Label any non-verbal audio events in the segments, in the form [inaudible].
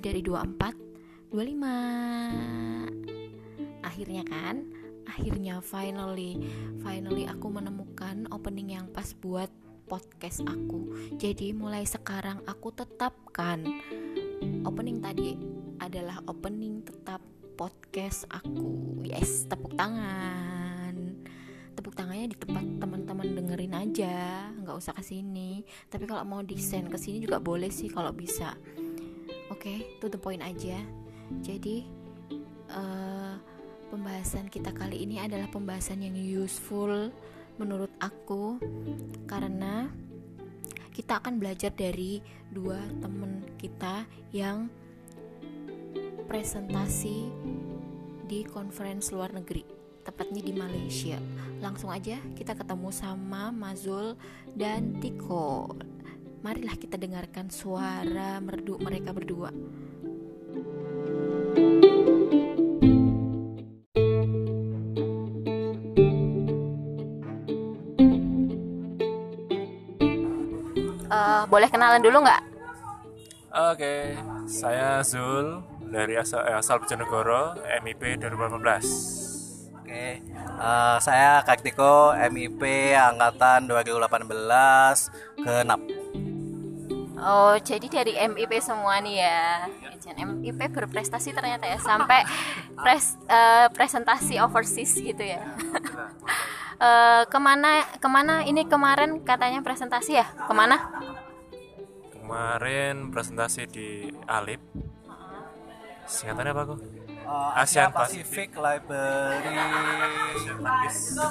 lebih dari 24 25 akhirnya kan akhirnya finally finally aku menemukan opening yang pas buat podcast aku. Jadi mulai sekarang aku tetapkan opening tadi adalah opening tetap podcast aku. Yes tepuk tangan. Tepuk tangannya di tempat teman-teman dengerin aja nggak usah ke sini. Tapi kalau mau desain ke sini juga boleh sih kalau bisa oke okay, to the point aja. Jadi uh, pembahasan kita kali ini adalah pembahasan yang useful menurut aku karena kita akan belajar dari dua temen kita yang presentasi di conference luar negeri tepatnya di Malaysia. Langsung aja kita ketemu sama Mazul dan Tiko marilah kita dengarkan suara merdu mereka berdua uh, boleh kenalan dulu nggak? Oke, saya Zul dari asal, eh, asal Bojonegoro MIP 2018 Oke, uh, saya Kaktiko MIP angkatan 2018 genap. Oh, jadi dari MIP semua nih ya. MIP berprestasi ternyata ya sampai pres, uh, presentasi overseas gitu ya. uh, [laughs] ke mana ke mana ini kemarin katanya presentasi ya? Ke mana? Kemarin presentasi di Alip singkatannya apa kok uh, Asian Pacific, Pacific Library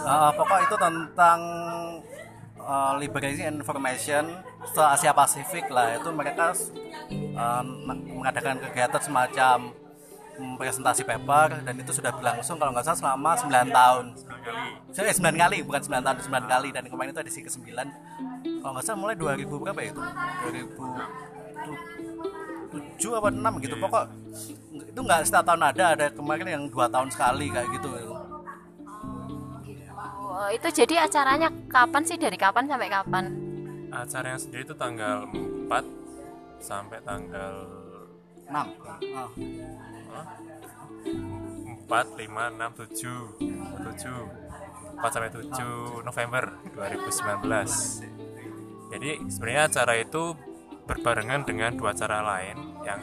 uh, pokok itu tentang uh, Library Information se Asia Pasifik lah. Itu mereka uh, mengadakan kegiatan semacam presentasi paper dan itu sudah berlangsung kalau nggak salah selama 9 tahun. 9 kali. 9 kali bukan 9 tahun 9 kali. Dan kemarin itu edisi ke-9 kalau nggak salah mulai 2000 berapa ya itu? 2000 7 apa 6 gitu. Pokok itu nggak setiap tahun ada ada kemarin yang dua tahun sekali kayak gitu oh, itu jadi acaranya kapan sih? Dari kapan sampai kapan? Acaranya sendiri itu tanggal 4 sampai tanggal 6 oh. 4, 5, 6, 7 7 4 sampai 7 November 2019 jadi sebenarnya acara itu berbarengan dengan dua acara lain yang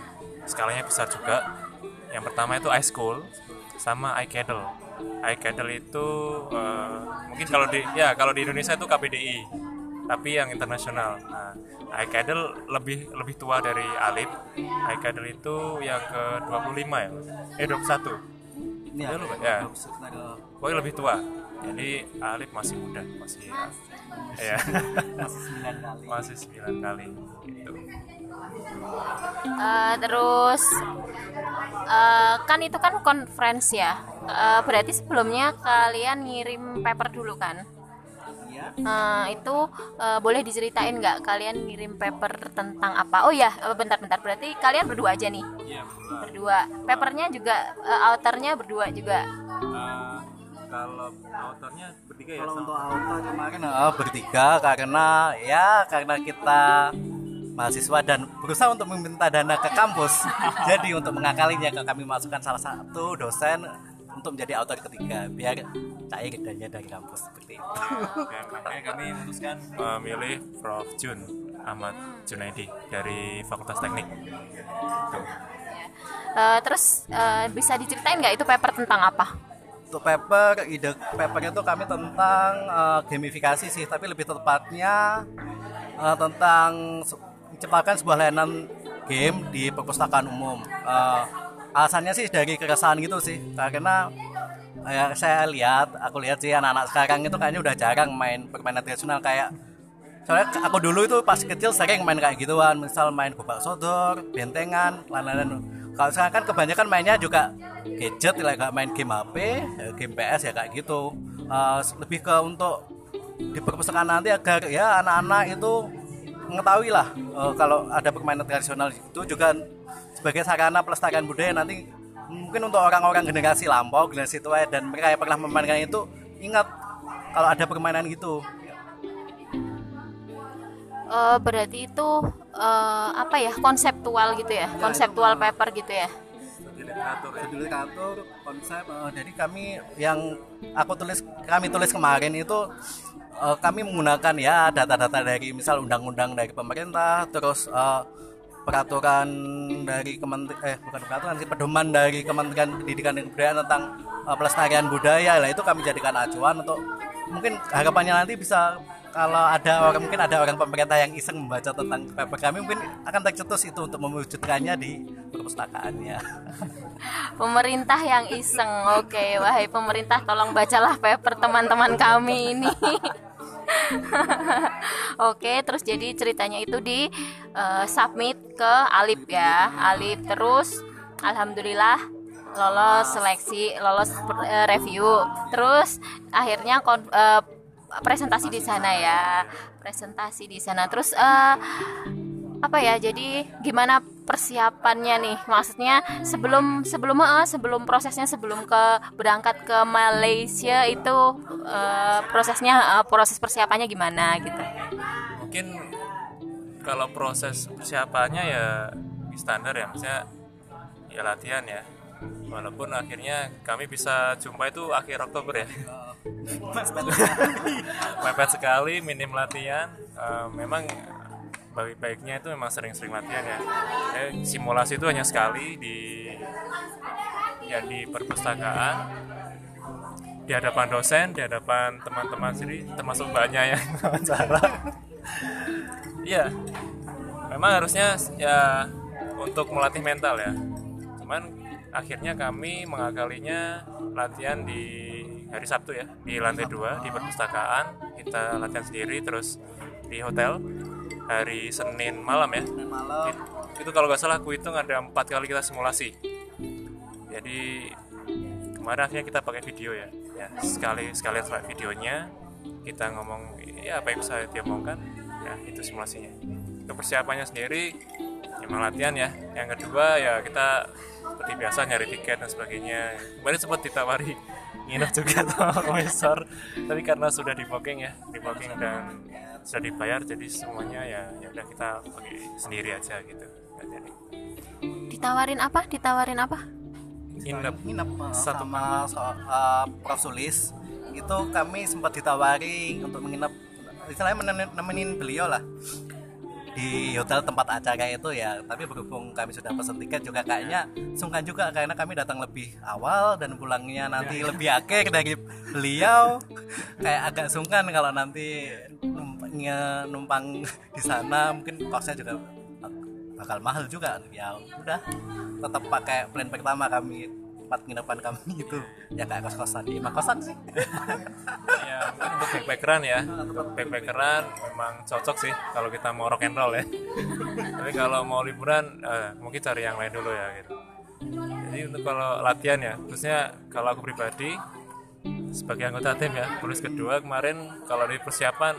skalanya besar juga. Yang pertama itu ice school sama iCadle iCadle itu uh, mungkin kalau di ya kalau di Indonesia itu KPDI tapi yang internasional. Nah iCadle lebih lebih tua dari Alip. iCadle itu yang ke 25 ya eh 21 ya, lupa ya pokoknya lebih tua. Jadi Alip masih muda masih ya, ya. masih 9 kali. [laughs] Masih 9 kali gitu uh, terus uh, kan itu kan conference ya. Uh, berarti sebelumnya kalian ngirim paper dulu kan? Uh, itu uh, boleh diceritain nggak kalian ngirim paper tentang apa? Oh ya bentar-bentar berarti kalian berdua aja nih? Ya, berdua. Papernya juga uh, authornya berdua juga? Uh, kalau autornya bertiga ya kalau untuk autor kemarin uh, bertiga karena ya karena kita mahasiswa dan berusaha untuk meminta dana ke kampus. [laughs] Jadi untuk mengakalinya kami masukkan salah satu dosen untuk menjadi autor ketiga biar cair dananya dari kampus seperti itu. Ya, makanya kami memutuskan memilih Prof Jun Ahmad Junaidi dari Fakultas Teknik. Uh, terus uh, bisa diceritain nggak itu paper tentang apa? Untuk paper, ide papernya itu kami tentang uh, gamifikasi sih, tapi lebih tepatnya uh, tentang menciptakan sebuah layanan game di perpustakaan umum. Uh, alasannya sih dari keresahan gitu sih, karena ya, saya lihat, aku lihat sih anak-anak sekarang itu kayaknya udah jarang main permainan tradisional kayak soalnya aku dulu itu pas kecil sering main kayak gituan misal main gobak sodor bentengan lain-lain kalau sekarang kan kebanyakan mainnya juga gadget lah main game HP ya, game PS ya kayak gitu uh, lebih ke untuk di perpustakaan nanti agar ya anak-anak itu mengetahui lah uh, kalau ada permainan tradisional itu juga sebagai sarana pelestarian budaya nanti mungkin untuk orang-orang generasi lampau generasi tua dan mereka yang pernah memainkan itu ingat kalau ada permainan gitu uh, berarti itu uh, apa ya konseptual gitu ya, konseptual paper gitu ya. Studi literatur ya. Studi literatur konsep eh, jadi kami yang aku tulis kami tulis kemarin itu eh, kami menggunakan ya data-data dari misal undang-undang dari pemerintah terus eh, peraturan dari kementerian eh bukan peraturan sih pedoman dari Kementerian Pendidikan dan Kebudayaan tentang eh, pelestarian budaya. Lah itu kami jadikan acuan untuk mungkin harapannya nanti bisa kalau ada orang mungkin ada orang pemerintah yang iseng membaca tentang paper kami mungkin akan tercetus itu untuk mewujudkannya di perpustakaannya. Pemerintah yang iseng, oke, wahai pemerintah tolong bacalah paper teman-teman kami ini. [laughs] Oke, terus jadi ceritanya itu di eh, submit ke Alip ya, Alip terus, alhamdulillah lolos seleksi, lolos eh, review, terus akhirnya eh, presentasi di sana ya, presentasi di sana, terus eh, apa ya jadi gimana persiapannya nih? Maksudnya sebelum sebelum eh, sebelum prosesnya sebelum ke berangkat ke Malaysia itu eh, prosesnya eh, proses persiapannya gimana gitu? Mungkin kalau proses persiapannya ya standar ya, maksudnya ya latihan ya. Walaupun akhirnya kami bisa jumpa itu akhir Oktober ya. [laughs] mepet sekali minim latihan. Eh, memang baik-baiknya itu memang sering-sering latihan ya. Eh, simulasi itu hanya sekali di ya di perpustakaan. Di hadapan dosen di hadapan teman-teman sendiri termasuk mbaknya yang [laughs] wawancara. Iya memang harusnya ya untuk melatih mental ya. Cuman akhirnya kami mengakalinya latihan di hari Sabtu ya di lantai dua di perpustakaan. Kita latihan sendiri terus di hotel hari Senin malam ya. Malam. It- itu kalau nggak salah aku hitung ada empat kali kita simulasi. Jadi kemarin akhirnya kita pakai video ya. Ya sekali sekali setelah videonya kita ngomong ya apa yang bisa diomongkan ya itu simulasinya. Untuk persiapannya sendiri memang latihan ya. Yang kedua ya kita seperti biasa nyari tiket dan sebagainya. Kemarin sempat ditawari nginep juga sama profesor tapi karena sudah di booking ya di booking dan sudah dibayar jadi semuanya ya ya udah kita pakai sendiri aja gitu. Jadi. Ditawarin apa? Ditawarin apa? Nginep. Nginep uh, Satu sama so, uh, Prof. Sulis. Itu kami sempat ditawari untuk menginap istilahnya nemenin beliau lah di hotel tempat acara itu ya. Tapi berhubung kami sudah pesan tiket juga kayaknya sungkan juga karena kami datang lebih awal dan pulangnya nanti lebih akhir dari beliau. Kayak agak sungkan kalau nanti numpangnya numpang di sana. Mungkin kosnya juga bakal mahal juga. Ya udah tetap pakai plan pertama kami tempat penginapan kami [laughs] itu ya kayak kos kosan di emang kosan sih. Ya untuk backpackeran ya. Untuk backpackeran. memang cocok sih kalau kita mau rock and roll ya. Tapi kalau mau liburan eh, mungkin cari yang lain dulu ya gitu. Jadi untuk kalau latihan ya khususnya kalau aku pribadi sebagai anggota tim ya tulis kedua kemarin kalau di persiapan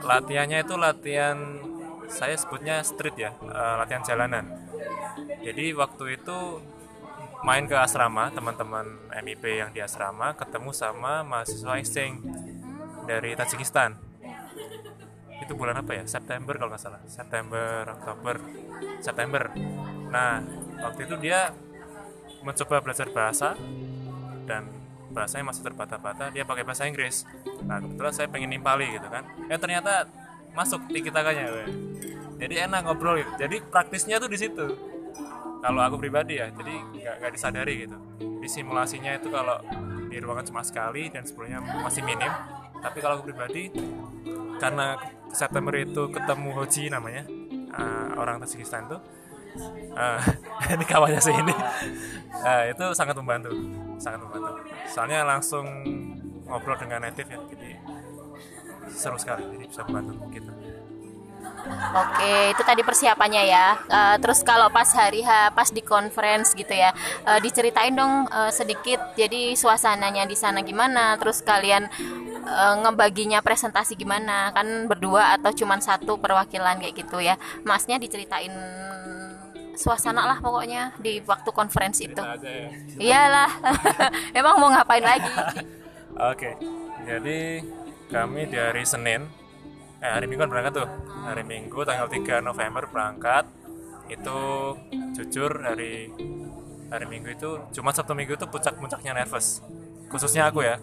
latihannya itu latihan saya sebutnya street ya eh, latihan jalanan. Jadi waktu itu main ke asrama teman-teman MIP yang di asrama ketemu sama mahasiswa exchange dari Tajikistan. Itu bulan apa ya? September kalau nggak salah. September Oktober. September. Nah waktu itu dia mencoba belajar bahasa dan bahasanya masih terbata-bata. Dia pakai bahasa Inggris. Nah kebetulan saya pengen nimpali gitu kan. Eh ternyata masuk tiki takanya jadi enak ngobrol gitu. Jadi praktisnya tuh di situ kalau aku pribadi ya jadi nggak disadari gitu. Di simulasinya itu kalau di ruangan cuma sekali dan sebelumnya masih minim. Tapi kalau aku pribadi karena September itu ketemu Hoji namanya uh, orang Tajikistan tuh uh, [laughs] ini kawannya sih ini. Uh, itu sangat membantu sangat membantu. Soalnya langsung ngobrol dengan native ya jadi seru sekali jadi bisa membantu kita Oke, itu tadi persiapannya ya. Eh, terus kalau pas hari H, pas di conference gitu ya, eh, diceritain dong eh, sedikit. Jadi suasananya di sana gimana? Terus kalian eh, ngebaginya presentasi gimana? Kan berdua atau cuman satu perwakilan kayak gitu ya? Masnya diceritain suasana lah pokoknya di waktu conference itu. Aja ya Iyalah, [laughs] emang mau ngapain lagi? Oke, jadi kami di hari Senin eh hari minggu kan berangkat tuh. Hari minggu tanggal 3 November berangkat. Itu jujur hari hari minggu itu cuma sabtu minggu itu puncak-puncaknya nervous. Khususnya aku ya.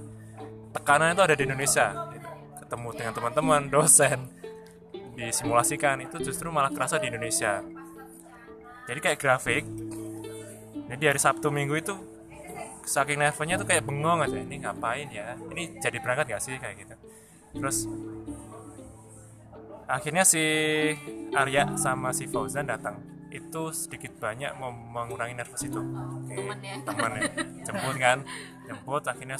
Tekanan itu ada di Indonesia gitu. ketemu dengan teman-teman dosen. Disimulasikan itu justru malah kerasa di Indonesia. Jadi kayak grafik. Jadi hari Sabtu Minggu itu saking nervnya tuh kayak bengong aja. Ini ngapain ya? Ini jadi berangkat gak sih? Kayak gitu. Terus akhirnya si Arya sama si Fauzan datang. Itu sedikit banyak mau mengurangi nervous itu. Oke, Temen ya. teman ya jemput kan? Jemput akhirnya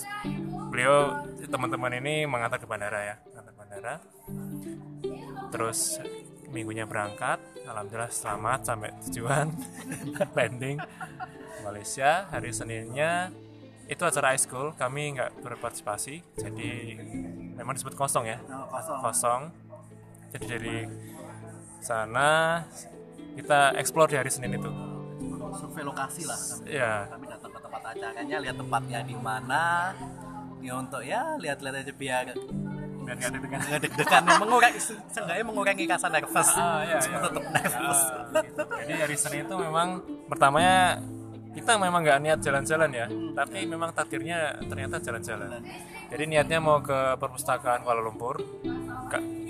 beliau teman-teman ini mengantar ke bandara ya. Antar bandara. Terus minggunya berangkat. Alhamdulillah selamat sampai tujuan. [laughs] Landing Malaysia hari Seninnya. Itu acara high school. Kami nggak berpartisipasi. Jadi memang disebut kosong ya. Oh, kosong. kosong jadi dari sana kita explore di hari Senin itu. Survei lokasi lah kami. ya kami datang ke tempat acaranya lihat tempatnya di mana. Ya untuk ya lihat-lihat aja biar biar nggak deg-degan. nggak deg-degan. Mengurangi seenggaknya mengurangi rasa nervous. Ah, iya, Cuma iya. tetap nervous. Ah, gitu. jadi hari Senin itu memang pertamanya kita memang nggak niat jalan-jalan ya. Tapi memang takdirnya ternyata jalan-jalan. Jadi niatnya mau ke perpustakaan Kuala Lumpur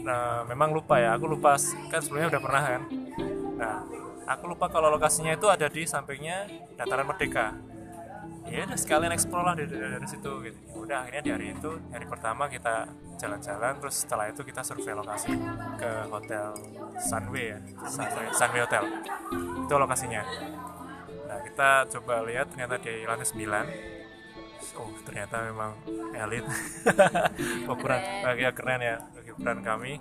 nah, memang lupa ya. Aku lupa kan sebelumnya udah pernah kan? Nah aku lupa kalau lokasinya itu ada di sampingnya dataran Merdeka. Ya udah sekalian explore lah dari, dari, dari situ gitu. Ya udah akhirnya di hari itu hari pertama kita jalan-jalan terus setelah itu kita survei lokasi ke hotel Sunway ya. Sunway, Sunway Hotel. Itu lokasinya. Nah kita coba lihat ternyata di lantai 9 oh ternyata memang elit. [laughs] Ukuran ya keren ya ukuran kami.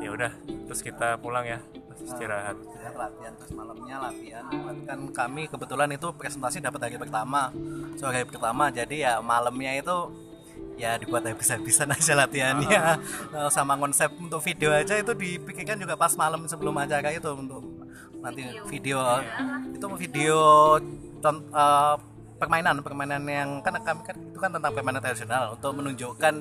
Ya udah terus kita pulang ya terus istirahat. Lihat latihan terus malamnya latihan. Kan kami kebetulan itu presentasi dapat hari pertama sore hari pertama. Jadi ya malamnya itu ya dibuat habis-habisan [laughs] aja latihannya. Nah, sama konsep untuk video aja itu dipikirkan juga pas malam sebelum acara itu untuk nanti video. itu video eh, permainan permainan yang kan kami kan itu kan tentang permainan tradisional. Untuk menunjukkan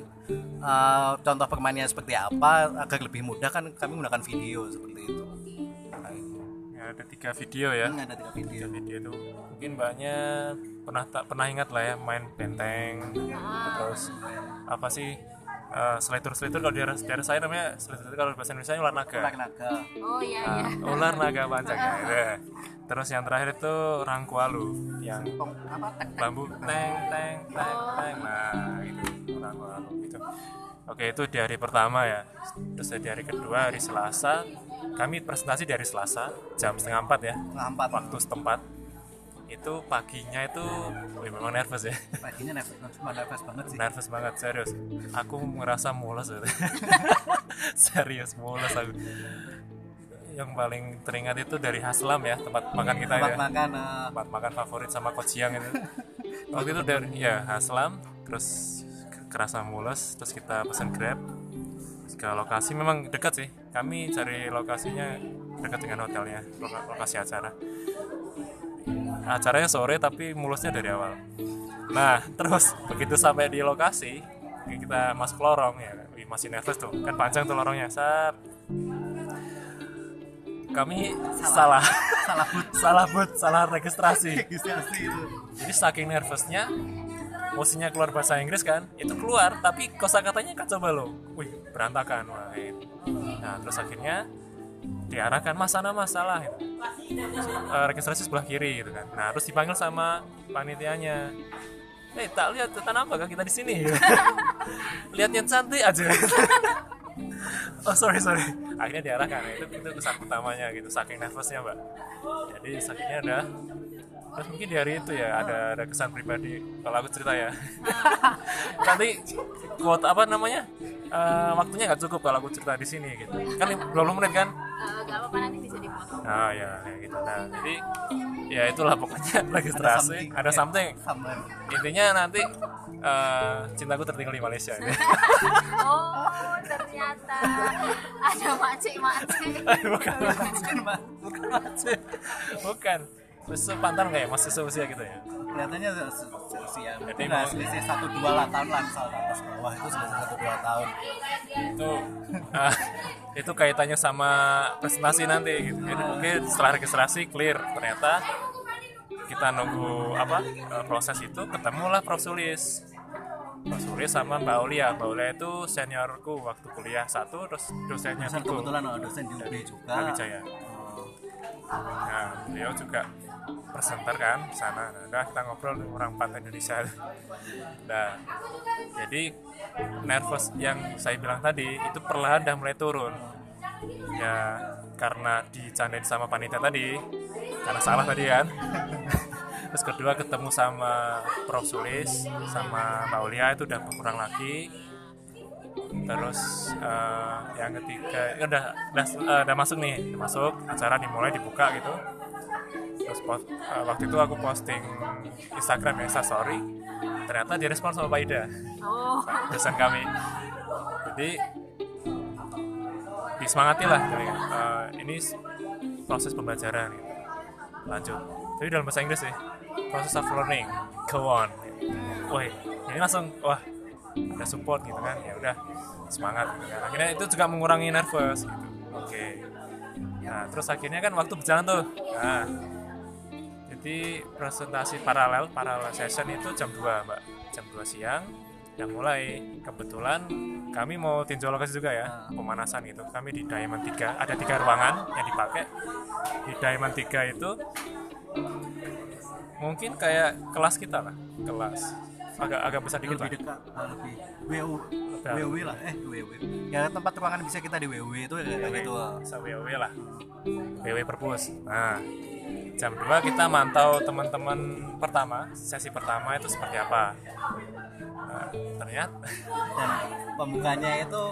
eh, contoh permainannya seperti apa agar lebih mudah kan kami menggunakan video seperti itu. Nah, itu. ya, ada tiga video ya. Ini ada tiga video. Tiga video itu mungkin banyak pernah tak pernah ingat lah ya main benteng terus apa sih uh, selitur selitur kalau di daerah, daerah saya namanya selitur kalau bahasa Indonesia ular naga ular naga oh iya Nah, iya. ular naga panjang ya. [laughs] Terus yang terakhir itu rangkualu yang bambu teng teng teng teng. Nah itu rangkualu itu oke itu di hari pertama ya. Terus di hari kedua hari Selasa. Kami presentasi di hari Selasa jam setengah empat ya. Ngampat waktu setempat itu paginya itu wih, memang nervous ya. [laughs] Paginya nervous cuma nervous banget sih. Nervous banget serius. Aku merasa mules gitu. [laughs] serius mules aku. Yang paling teringat itu dari Haslam ya tempat makan kita tempat ya. makan eh, tempat makan favorit sama Coach Yang itu. [laughs] Waktu itu dari ya Haslam terus ke- kerasa mules terus kita pesan Grab. Terus ke lokasi memang dekat sih. Kami cari lokasinya dekat dengan hotelnya loka- lokasi acara acaranya sore tapi mulusnya dari awal. Nah terus begitu sampai di lokasi kita masuk lorong ya. Masih nervous tuh. Kan panjang tuh lorongnya. Kami salah. salah. But salah but [laughs] salah registrasi. Registrasi itu. Jadi saking nervousnya mestinya keluar bahasa Inggris kan itu keluar tapi kosakatanya kacau balau wih berantakan wah itu. nah terus akhirnya diarahkan mas sana masalah gitu. Eh, registrasi sebelah kiri gitu kan. Nah terus dipanggil sama panitianya. Eh tak lihat tanah apa kita di sini? [laughs] Lihat yang cantik aja. [laughs] Oh sorry sorry. Akhirnya diarahkan. Itu itu kesan pertamanya gitu saking nervousnya mbak. Jadi sakitnya udah. Terus mungkin di hari itu ya ada ada kesan pribadi. Kalau aku cerita ya. [laughs] Nanti quote apa namanya Eh, waktunya nggak cukup kalau aku cerita di sini gitu. Kan 20 menit kan Eh, gak apa-apa nanti bisa dipotong. Nah ya kayak gitu. Nah jadi ya itulah pokoknya [laughs] registrasi. Something. ada something. Sama intinya nanti eh, cintaku tertinggal di Malaysia gitu. [laughs] oh ternyata. Ada macik macik bukan. Bukan bukan bukan. Terus sepantaran kayak masih seusia gitu ya kelihatannya Jadi nah, selisih satu dua lah tahun lah misal atas bawah itu selisih satu dua tahun. Itu ah, itu kaitannya sama presentasi nanti gitu. Jadi mungkin setelah registrasi clear. Ternyata kita nunggu apa eh, proses itu ketemulah Prof. Sulis. Prof. Sulis sama Mbak Aulia. Mbak Aulia itu seniorku waktu kuliah satu terus dosennya dosen kebetulan oh, dosen di UB juga. Oh, nah beliau juga presenter kan sana. Nah, kita ngobrol nih, orang pantai Indonesia. Nah jadi nervous yang saya bilang tadi itu perlahan udah mulai turun. Ya karena dicandain sama panitia tadi karena salah tadi kan. [laughs] Terus kedua ketemu sama Prof Sulis sama Mbak Ulia itu udah berkurang lagi terus eh, yang ketiga ya udah udah, eh, udah masuk nih udah masuk acara dimulai dibuka gitu. Terus post, eh, waktu itu aku posting Instagram ya Instastory. Ternyata direspon sama Pak Ida. Oh. dosen kami. Jadi disemangati lah kali ya. Eh, ini proses pembelajaran gitu. lanjut. Tapi dalam bahasa Inggris sih proses of learning. Go on. Wah ini langsung wah ada support gitu kan ya udah semangat gitu kan. Akhirnya itu juga mengurangi nervous gitu. Oke. Nah terus akhirnya kan waktu berjalan tuh. Nah jadi presentasi paralel paralel session itu jam 2 mbak. Jam 2 siang yang mulai. Kebetulan kami mau tinjau lokasi juga ya pemanasan gitu. Kami di Diamond 3 ada tiga ruangan yang dipakai. Di Diamond 3 itu mungkin kayak kelas kita lah kelas agak agak besar dikit lebih dekat. Lebih WU. WW lah eh WW ya tempat ruangan bisa kita di WW itu ya kayak gitu. Bisa WW lah. WW perpus. Nah jam 2 kita mantau teman-teman pertama. Sesi pertama itu seperti apa? Nah, ternyata dan pembukanya itu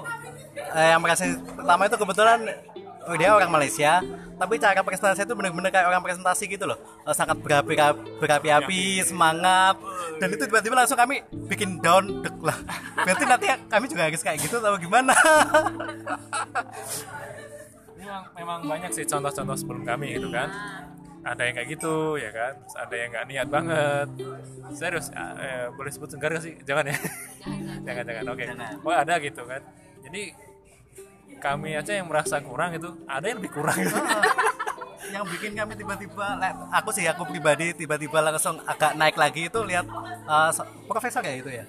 eh, yang merasa pertama itu kebetulan dia orang Malaysia. Tapi cara presentasi itu benar-benar kayak orang presentasi gitu loh. Eh, sangat berapi-api berapi-api. semangat. Dan itu tiba-tiba langsung kami bikin down dek lah. Berarti nanti kami juga harus kayak gitu atau gimana? Memang, memang banyak sih contoh-contoh sebelum kami gitu kan. Ada yang kayak gitu ya kan? Terus ada yang nggak niat banget. Serius ah, eh, boleh sebut enggak nggak sih? Jangan ya? Jangan jangan. Oke. Jangan. oh ada gitu kan. Jadi kami aja yang merasa kurang itu ada yang lebih kurang. [laughs] Gitu. yang bikin kami tiba-tiba aku sih aku pribadi tiba-tiba langsung agak naik lagi itu lihat so- profesor ya itu ya?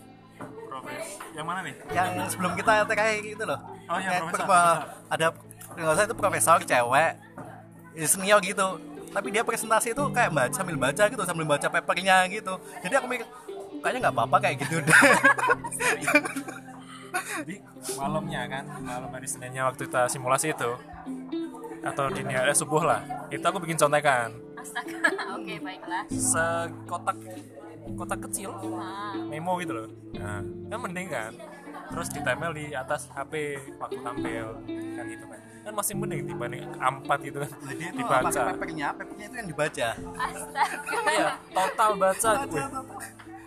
Profes yang mana nih? Yang sebelum kita TKI gitu loh. Oh, iya, profesor, ada nggak usah itu profesor cewek ya, senior gitu. Tapi dia presentasi itu kayak baca sambil baca gitu sambil baca papernya gitu. Jadi aku mikir kayaknya nggak apa-apa kayak gitu. deh [laughs] malamnya kan malam hari Seninnya waktu kita simulasi itu atau dini hari subuh lah. Itu aku bikin contekan. Astaga. [laughs] Oke, baiklah. sekotak kotak kecil Ah. memo gitu loh. Nah kan mending kan. Terus ditempel di atas HP waktu tampil. Kan gitu kan. Kan masih mending dibanding ampat gitu kan. Jadi [laughs] itu dibaca. papernya papernya itu yang dibaca. Astaga. iya total baca. Wih,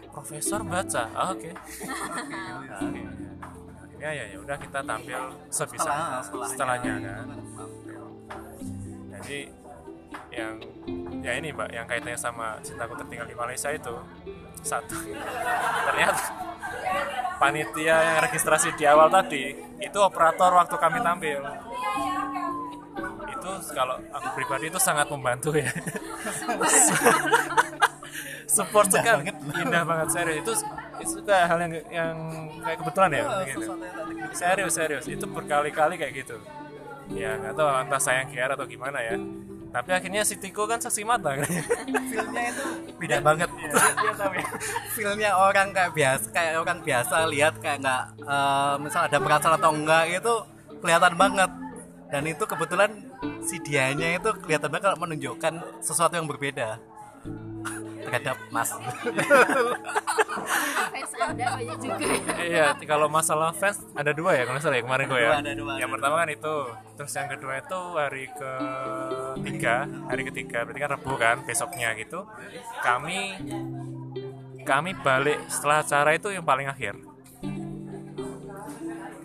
profesor baca. Ah, oke. Nah, [laughs] oke. Ya ya ya. Udah kita tampil sebisa Setelah- setelahnya. setelahnya kan? Jadi yang ya ini mbak yang kaitannya sama cintaku tertinggal di Malaysia itu satu. [laughs] Ternyata panitia yang registrasi di awal tadi itu operator waktu kami tampil. Itu kalau aku pribadi itu sangat membantu ya. [laughs] [laughs] Support sekali indah banget. Serius itu itu kayak hal yang yang kayak kebetulan ya gitu. Yang tadi gitu. serius serius. Itu berkali-kali kayak gitu. Ya nggak tahu entah sayang kiara atau gimana ya. Tapi akhirnya si Tiko kan saksi mata kan? Feelnya itu beda banget. Iya, ya. feelnya orang kayak biasa kayak orang biasa lihat kayak nggak eh, misal ada perasaan atau enggak itu kelihatan banget. Dan itu kebetulan si dianya itu kelihatan banget kalau menunjukkan sesuatu yang berbeda terhadap mas Fans Anda banyak juga ya. Iya, kalau masalah fans ada dua ya kalau salah ya kemarin gue ya. Dua, ada dua, yang ada pertama kan itu, terus yang kedua itu hari ketiga, hari ketiga berarti kan Rabu kan besoknya gitu. Kami kami balik setelah acara itu yang paling akhir.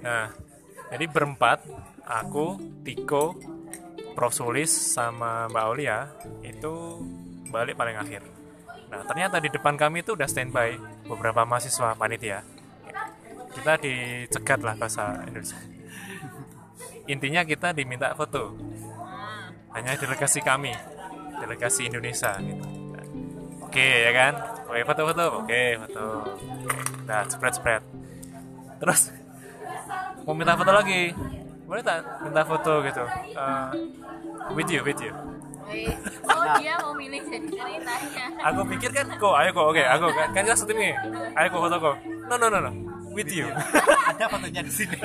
Nah, jadi berempat, aku, Tiko, Prof Sulis sama Mbak Aulia itu balik paling akhir nah ternyata di depan kami itu udah standby beberapa mahasiswa panitia. Kita dicegat lah bahasa Indonesia. Intinya kita diminta foto. Hanya delegasi kami delegasi Indonesia gitu. Oke ya kan? Oke foto-foto. Oke foto. Nah spread spread terus mau minta foto lagi? Boleh tak minta foto gitu? Eh, with you oh dia mau milih jadi ceritanya. Aku pikir kan kok ayo kok oke aku kan kan kita satu nih ayo kok foto kok. No no no no. With you. [laughs] Ada fotonya di sini.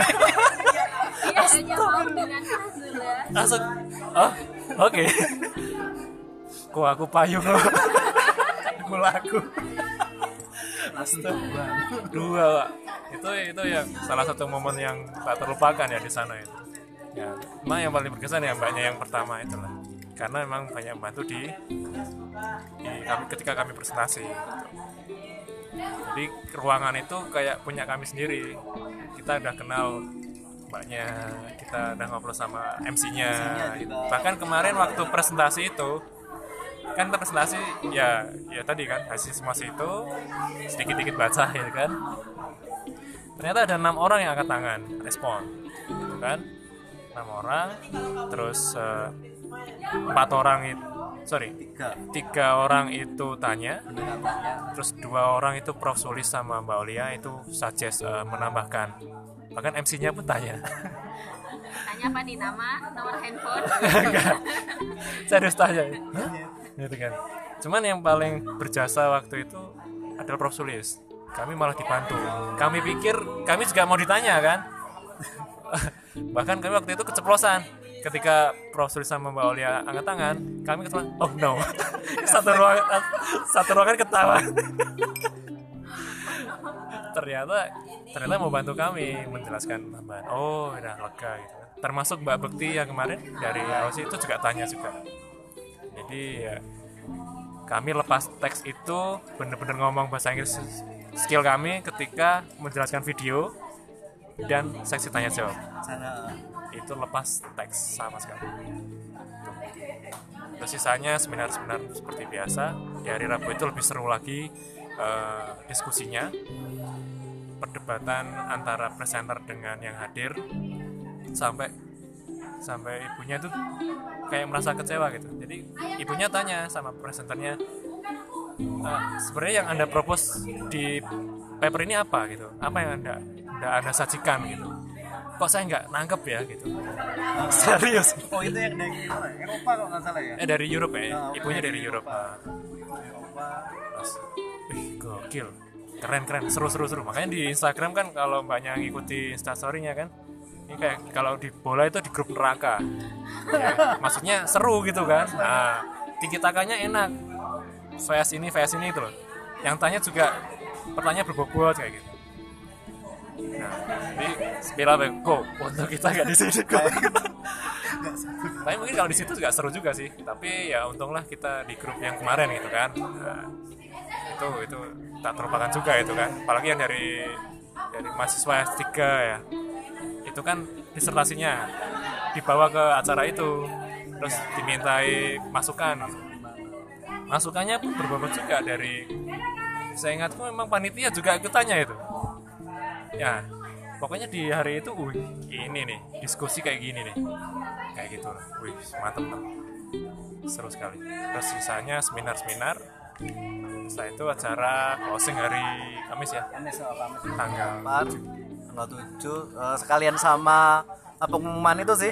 Dia hanya mau dengan ya langsung oh oke. Kok aku payung loh aku laku. Astaga. dua Pak. itu itu yang salah satu momen yang tak terlupakan ya di sana itu. Ya emang yang paling berkesan ya mbaknya yang pertama itulah karena memang banyak membantu di, di kami ketika kami presentasi. Jadi ruangan itu kayak punya kami sendiri. Kita udah kenal mbaknya kita udah ngobrol sama MC-nya bahkan kemarin waktu presentasi itu kan kita presentasi ya ya tadi kan hasil semua itu sedikit-sedikit baca ya kan. Ternyata ada enam orang yang angkat tangan respon gitu kan. Enam orang terus eh, empat orang itu sorry tiga. tiga orang itu tanya terus dua orang itu Prof. Sulis sama Mbak Olia itu suggest eh, menambahkan. Bahkan MC-nya pun tanya. Tanya apa nih nama nomor handphone? [laughs] Saya harus tanya. Hah? gitu kan. Cuman yang paling berjasa waktu itu adalah Prof. Sulis. Kami malah dibantu. Kami pikir kami juga mau ditanya kan. [laughs] Bahkan kami waktu itu keceplosan ketika Prof. Sulis sama Mbak Olia angkat tangan kami ketawa oh no. [laughs] Satu ruangan satu ruangan ketawa. Ternyata ternyata mau bantu kami menjelaskan tambahan. Oh udah lega gitu termasuk Mbak Bekti yang kemarin dari AOC itu juga tanya juga. Jadi ya kami lepas teks itu bener-bener ngomong bahasa Inggris skill kami ketika menjelaskan video dan seksi tanya jawab itu lepas teks sama sekali. Terus sisanya seminar-seminar seperti biasa. Di hari Rabu itu lebih seru lagi eh, diskusinya. Perdebatan antara presenter dengan yang hadir. Sampai sampai ibunya itu kayak merasa kecewa gitu. Jadi ibunya tanya sama presenternya "Eh, sebenarnya yang anda propose di paper ini apa? Gitu. Apa yang anda anda, anda sajikan? Gitu kok saya nggak nangkep ya gitu. Serius. Oh itu yang dari? Eropa kok nggak salah ya? Eh dari Europe ya. Ah, ibunya dari Europe. Ah, Eropa. Terus, ih gokil. Keren keren. Seru seru seru. Makanya di Instagram kan kalau banyak ngikuti instastorynya kan ini kayak kalau di bola itu di grup neraka. Ya, maksudnya seru gitu kan. Nah tinggi takanya enak. VS ini VS ini itu loh. Yang tanya juga pertanyaan berbobot kayak gitu nah jadi Spila go untuk kita nggak di kok tapi mungkin kalau di situ juga seru juga sih. Tapi ya untunglah kita di grup yang kemarin gitu kan. Nah, itu itu tak terlupakan juga itu kan. Apalagi yang dari dari mahasiswa S3 ya. Itu kan disertasinya. Dibawa ke acara itu. Terus dimintai masukan. Masukannya pun berbobot juga dari saya ingatku memang panitia juga ikutannya itu ya pokoknya di hari itu wih ini nih diskusi kayak gini nih. Kayak gitu lah. Wih mantep lah seru sekali. Terus sisanya seminar-seminar. Setelah itu acara closing hari Kamis ya. Kamis oh, Kamis. Tanggal 4 tanggal 7 eh, sekalian sama eh, pengumuman itu sih.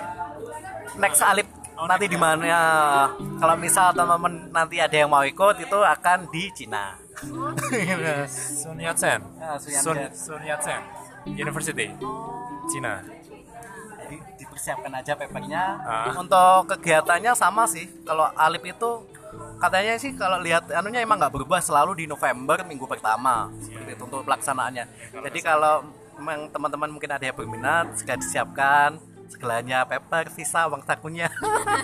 Next alip. Nanti di mana kalau misal teman-teman nanti ada yang mau ikut itu akan di Cina. [laughs] Sun Yat-sen. Ah, Sun Sun, Yat-sen. University. Cina. Jadi dipersiapkan aja papernya Ah. untuk kegiatannya sama sih. Kalau alip itu katanya sih kalau lihat anunya emang nggak berubah selalu di November minggu pertama. Seperti itu untuk pelaksanaannya. Jadi kalau memang teman-teman mungkin ada yang berminat segera disiapkan. Segalanya paper visa uang sakunya.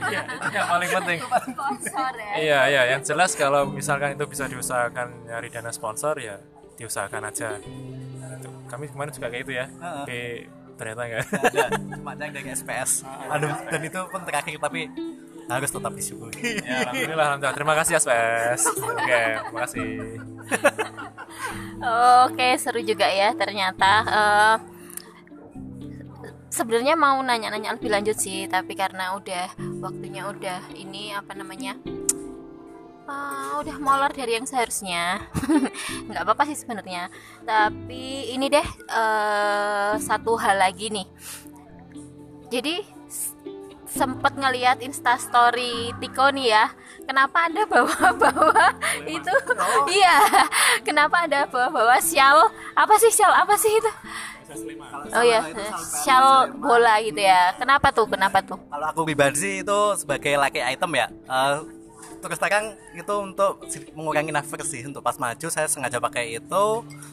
Iya, itu yang paling [laughs] penting. Sponsor ya. Iya, iya, yang jelas kalau misalkan itu bisa diusahakan nyari dana sponsor ya diusahakan aja. Kami kemarin juga kayak itu ya, Heeh. tapi ternyata enggak. ada cuma ada yang dari SPS aduh dan itu pun terakhir tapi harus tetap disyukuri ya alhamdulillah alhamdulillah terima kasih Aspes oke terima kasih Oke, seru juga ya ternyata. Eh, Sebenarnya mau nanya-nanya lebih lanjut sih, tapi karena udah waktunya udah ini apa namanya? Ah, udah molor dari yang seharusnya. [laughs] nggak apa-apa sih sebenarnya. Tapi ini deh eh, satu hal lagi nih. Jadi sempet ngeliat instastory Tiko nih ya. Kenapa anda bawa-bawa itu? iya. Kenapa anda bawa-bawa sial apa sih sial apa sih itu? Oh ya sial bola gitu ya. Kenapa tuh? Kenapa tuh? Kalau aku pribadi sih itu sebagai lucky item ya. Eh, terus terang itu untuk mengurangi nafas sih. Untuk pas maju saya sengaja pakai itu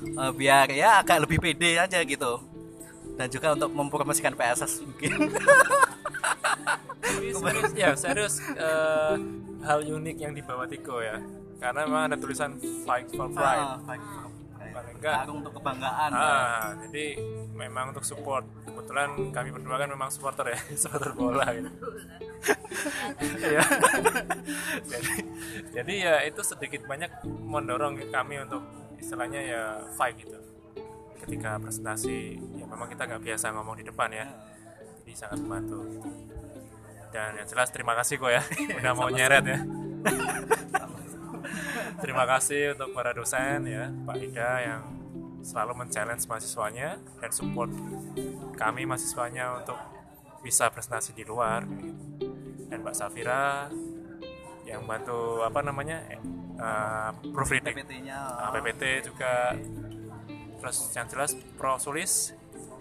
eh, biar ya agak lebih pede aja gitu. Dan juga untuk mempromosikan PSS mungkin. Serius ya serius eh, hal unik yang dibawa Tiko ya. Karena memang ada tulisan fight for pride Ah, baik. Paling enggak Karung untuk kebanggaan ah jadi memang untuk support. Kebetulan kami berdua kan memang supporter ya [laughs] supporter bola gitu. [laughs] Ya jadi jadi ya itu sedikit banyak mendorong kami untuk istilahnya ya fight gitu. Ketika presentasi ya memang kita nggak biasa ngomong di depan ya. Jadi sangat membantu. Dan yang jelas terima kasih kok ya [laughs] udah mau nyeret ya terima kasih untuk para dosen ya Pak Ida yang selalu men-challenge mahasiswanya dan support kami mahasiswanya untuk bisa presentasi di luar. Dan Mbak Safira yang bantu apa namanya eh, proofreading. PPT-nya Nah, PPT juga. Terus yang jelas Pro Sulis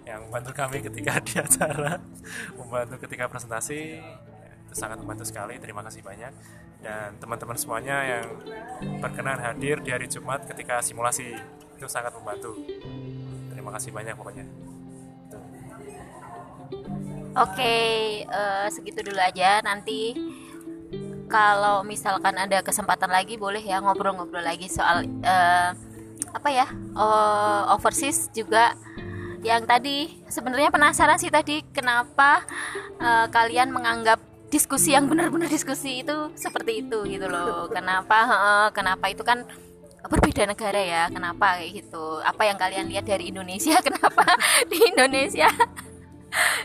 yang bantu kami ketika [laughs] di acara membantu ketika presentasi. Ya, itu sangat membantu sekali. Terima kasih banyak dan teman-teman semuanya yang berkenan hadir di hari Jumat ketika simulasi. Itu sangat membantu. Terima kasih banyak pokoknya. Oke eh, segitu dulu aja. Nanti kalau misalkan ada kesempatan lagi boleh ya ngobrol-ngobrol lagi soal eh, apa ya oh, overseas juga. Yang tadi sebenarnya penasaran sih tadi kenapa eh, kalian menganggap diskusi yang benar-benar diskusi itu seperti itu gitu loh. Kenapa? Kenapa itu kan berbeda negara ya? Kenapa kayak gitu? Apa yang kalian lihat dari Indonesia? [laughs] Kenapa di Indonesia?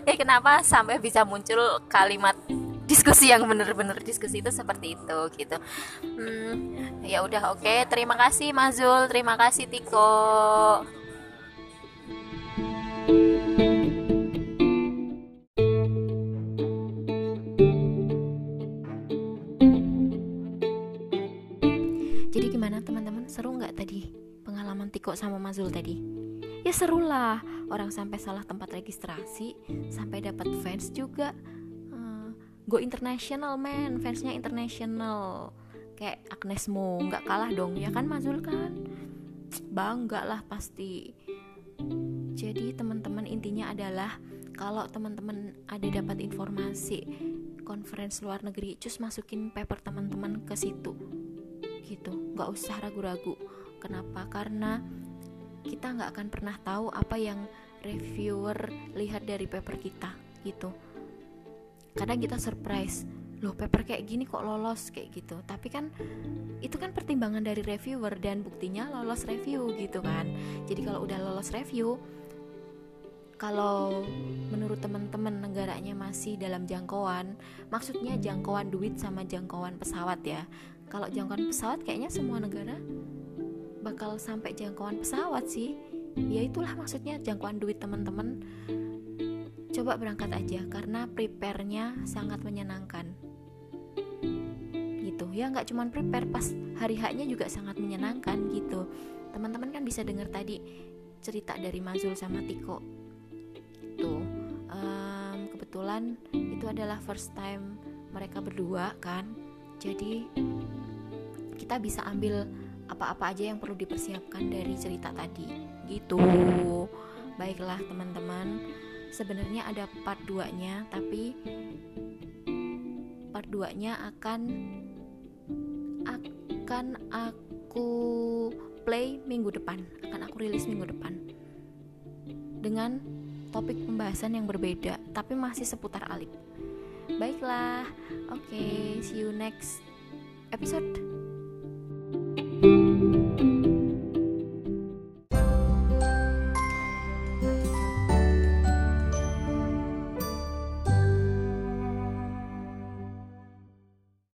Eh kenapa sampai bisa muncul kalimat diskusi yang bener-bener diskusi itu seperti itu gitu? Hmm, ya udah oke. Terima kasih Mazul terima kasih Tiko pengalaman Tiko sama Mazul tadi. Ya seru lah orang sampai salah tempat registrasi sampai dapat fans juga. Eh, go international man fansnya international. Kayak Agnes Mo nggak kalah dong. Ya kan Mazul kan? Bangga lah pasti. Jadi teman-teman intinya adalah kalau teman-teman ada dapat informasi conference luar negeri cus masukin paper teman-teman ke situ. Gitu. Nggak usah ragu-ragu kenapa? Karena kita nggak akan pernah tahu apa yang reviewer lihat dari paper kita gitu. Kadang kita surprise loh paper kayak gini kok lolos? kayak gitu. Tapi kan itu kan pertimbangan dari reviewer dan buktinya lolos review gitu kan. Jadi kalau udah lolos review kalau menurut teman-teman negaranya masih dalam jangkauan maksudnya jangkauan duit sama jangkauan pesawat ya. Kalau jangkauan pesawat kayaknya semua negara bakal sampai jangkauan pesawat sih. Ya itulah maksudnya jangkauan duit teman-teman. Coba berangkat aja karena prepare-nya sangat menyenangkan. Gitu. Ya nggak cuman prepare pas hari haknya juga sangat menyenangkan gitu. Teman-teman kan bisa dengar tadi cerita dari Mazul sama Tiko. Tuh em, kebetulan itu adalah first time mereka berdua kan. Jadi kita bisa ambil apa-apa aja yang perlu dipersiapkan dari cerita tadi. Gitu. Baiklah teman-teman. Sebenarnya ada part 2 nya tapi part 2 nya akan akan aku play minggu depan. Akan aku rilis minggu depan. Dengan topik pembahasan yang berbeda tapi masih seputar alip baiklah. Oke see you next episode